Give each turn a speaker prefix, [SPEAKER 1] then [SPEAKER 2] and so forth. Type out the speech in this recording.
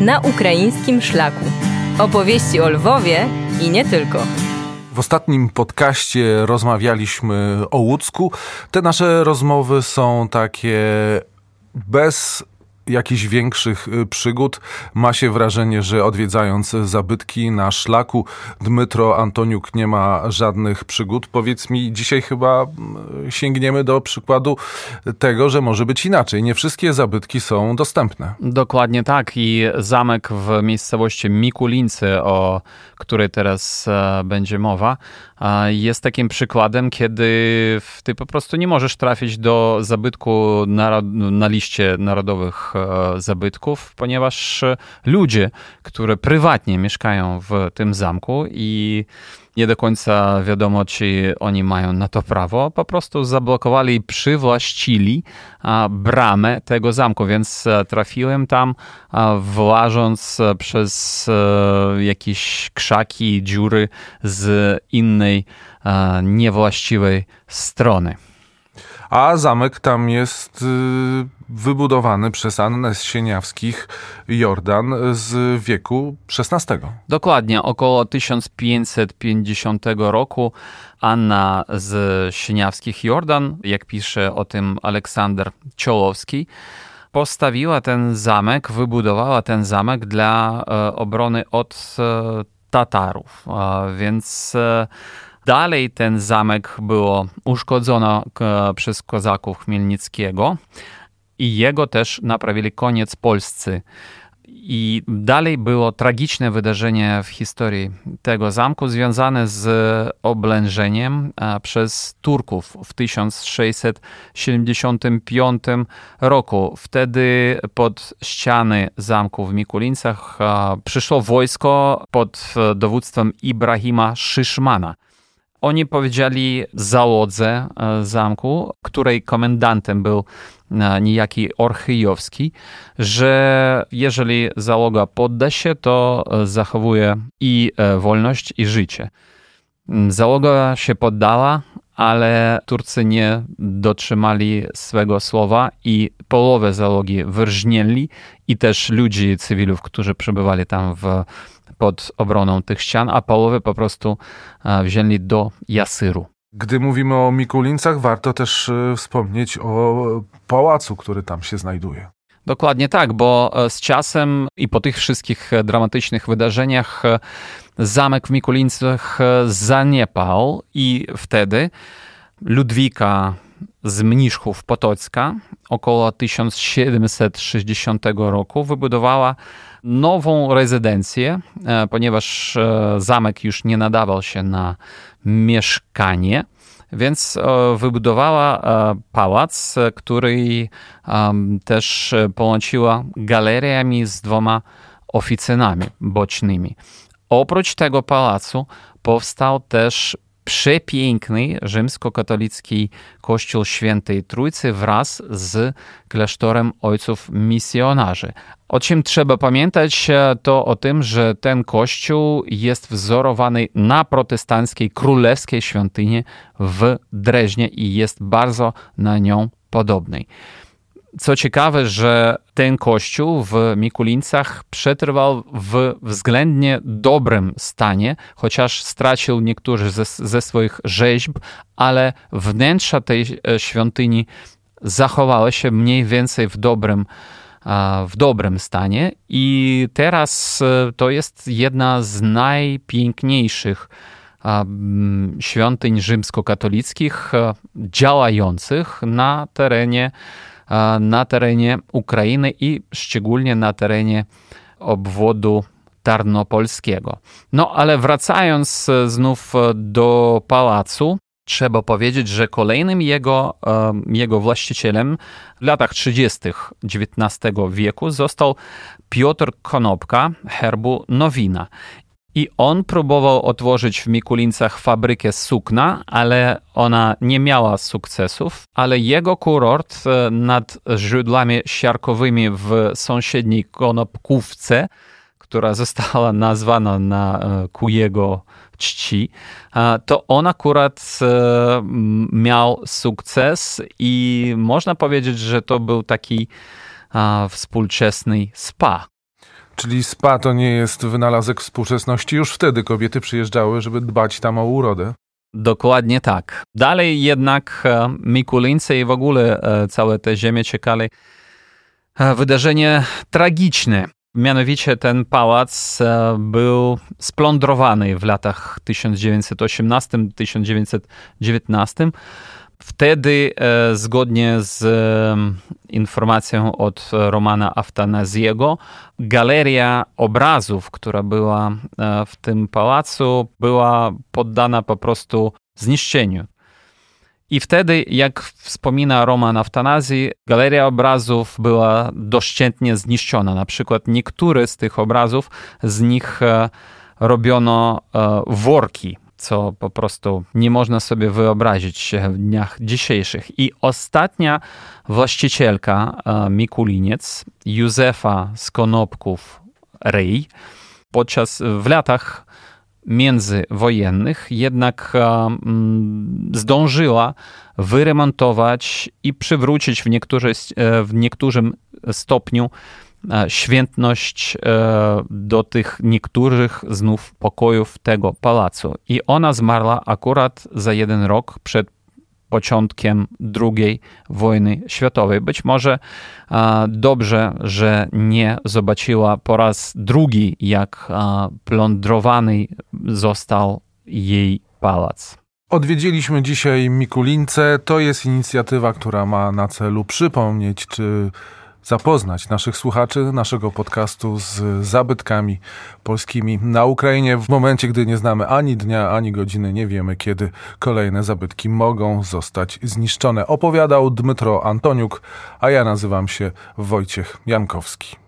[SPEAKER 1] na ukraińskim szlaku. Opowieści o Lwowie i nie tylko.
[SPEAKER 2] W ostatnim podcaście rozmawialiśmy o Łódzku. Te nasze rozmowy są takie bez jakichś większych y, przygód. Ma się wrażenie, że odwiedzając zabytki na szlaku, Dmytro Antoniuk nie ma żadnych przygód. Powiedz mi, dzisiaj chyba mm, sięgniemy do przykładu tego, że może być inaczej. Nie wszystkie zabytki są dostępne.
[SPEAKER 3] Dokładnie tak. I zamek w miejscowości Mikulince, o której teraz e, będzie mowa, jest takim przykładem, kiedy ty po prostu nie możesz trafić do zabytku na, na liście narodowych e, zabytków, ponieważ ludzie, które prywatnie mieszkają w tym zamku i nie do końca wiadomo, czy oni mają na to prawo. Po prostu zablokowali i przywłaszcili bramę tego zamku, więc e, trafiłem tam, włażąc e, przez e, jakieś krzaki, dziury z innej, niewłaściwej strony.
[SPEAKER 2] A zamek tam jest y, wybudowany przez Annę z Sieniawskich Jordan z wieku XVI.
[SPEAKER 3] Dokładnie, około 1550 roku Anna z Sieniawskich Jordan, jak pisze o tym Aleksander Ciołowski, postawiła ten zamek, wybudowała ten zamek dla e, obrony od e, Tatarów. Więc e, dalej ten zamek było uszkodzono przez kozaków Chmielnickiego i jego też naprawili koniec polscy. I dalej było tragiczne wydarzenie w historii tego zamku związane z oblężeniem przez Turków w 1675 roku. Wtedy pod ściany zamku w Mikulincach przyszło wojsko pod dowództwem Ibrahima Szyszmana. Oni powiedzieli załodze e, zamku, której komendantem był e, niejaki Orchyjowski, że jeżeli załoga podda się, to e, zachowuje i wolność, i życie. Mm, załoga się poddała, ale Turcy nie dotrzymali swego słowa i połowę załogi wyrżnieli i też ludzi, cywilów, którzy przebywali tam w pod obroną tych ścian, a połowę po prostu e, wzięli do Jasyru.
[SPEAKER 2] Gdy mówimy o Mikulincach, warto też e, wspomnieć o pałacu, który tam się znajduje.
[SPEAKER 3] Dokładnie tak, bo e, z czasem i po tych wszystkich dramatycznych wydarzeniach zamek w Mikulincach zaniepał i wtedy Ludwika z Mniszchów Potocka około 1760 roku wybudowała nową rezydencję, e, ponieważ e, zamek już nie nadawał się na mieszkanie. Więc e, wybudowała pałac, który też połączyła galeriami z dwoma oficynami bocznymi. Oprócz tego pałacu powstał też przepiękny rzymskokatolicki kościół świętej Trójcy wraz z klasztorem ojców misjonarzy. O czym trzeba pamiętać, to o tym, że ten kościół jest wzorowany na protestanckiej królewskiej świątyni w Dreźnie i jest bardzo na nią podobny. Co ciekawe, że ten kościół w Mikulincach przetrwał w względnie dobrym stanie, chociaż stracił niektórzy ze, ze swoich rzeźb, ale wnętrza tej e, świątyni zachowały się mniej więcej w dobrym, w dobrym stanie. I teraz e, to jest jedna z najpiękniejszych świątyń rzymskokatolickich e, działających na terenie na terenie Ukrainy i szczególnie na terenie obwodu tarnopolskiego. No ale wracając e, znów e, do pałacu, trzeba powiedzieć, że kolejnym jego, e, jego właścicielem w latach 30. XIX wieku został Piotr Konopka herbu Nowina. I on próbował otworzyć w Mikulincach fabrykę sukna, ale ona nie miała sukcesów, ale jego kurort e, nad źródłami siarkowymi w sąsiedniej Konopkówce, która została nazwana na, e, ku jego czci, to on akurat e, miał sukces i można powiedzieć, że to był taki współczesny spa
[SPEAKER 2] Czyli spa to nie jest wynalazek współczesności. Już wtedy kobiety przyjeżdżały, żeby dbać tam o urodę.
[SPEAKER 3] Dokładnie tak. Dalej jednak e, Mikulince i w ogóle e, całe te ziemie czekali e, wydarzenie tragiczne. Mianowicie ten pałac był splądrowany w latach 1918-1919. Wtedy, zgodnie z informacją od Romana Aftanaziego, galeria obrazów, która była w tym pałacu, była poddana po prostu zniszczeniu. I wtedy, jak wspomina Roman Aftanazji, galeria obrazów była doszczętnie zniszczona. Na przykład niektóre z tych obrazów, z nich robiono worki co po prostu nie można sobie wyobrazić w dniach dzisiejszych. I ostatnia właścicielka e, Mikuliniec, Józefa z Konopków Rej, podczas w latach międzywojennych jednak e, mm, zdążyła wyremontować i przywrócić w, w niektórym stopniu świętność e, do tych niektórych znów pokojów tego pałacu. I ona zmarła akurat za jeden rok przed początkiem II wojny światowej. Być może e, dobrze, że nie zobaczyła po raz drugi, jak plądrowany został jej pałac.
[SPEAKER 2] Odwiedziliśmy dzisiaj Mikulince. To jest inicjatywa, która ma na celu przypomnieć, czy zapoznać naszych słuchaczy, naszego podcastu z zabytkami polskimi na Ukrainie w momencie, gdy nie znamy ani dnia, ani godziny, nie wiemy kiedy kolejne zabytki mogą zostać zniszczone. Opowiadał Dmytro Antoniuk, a ja nazywam się Wojciech Jankowski.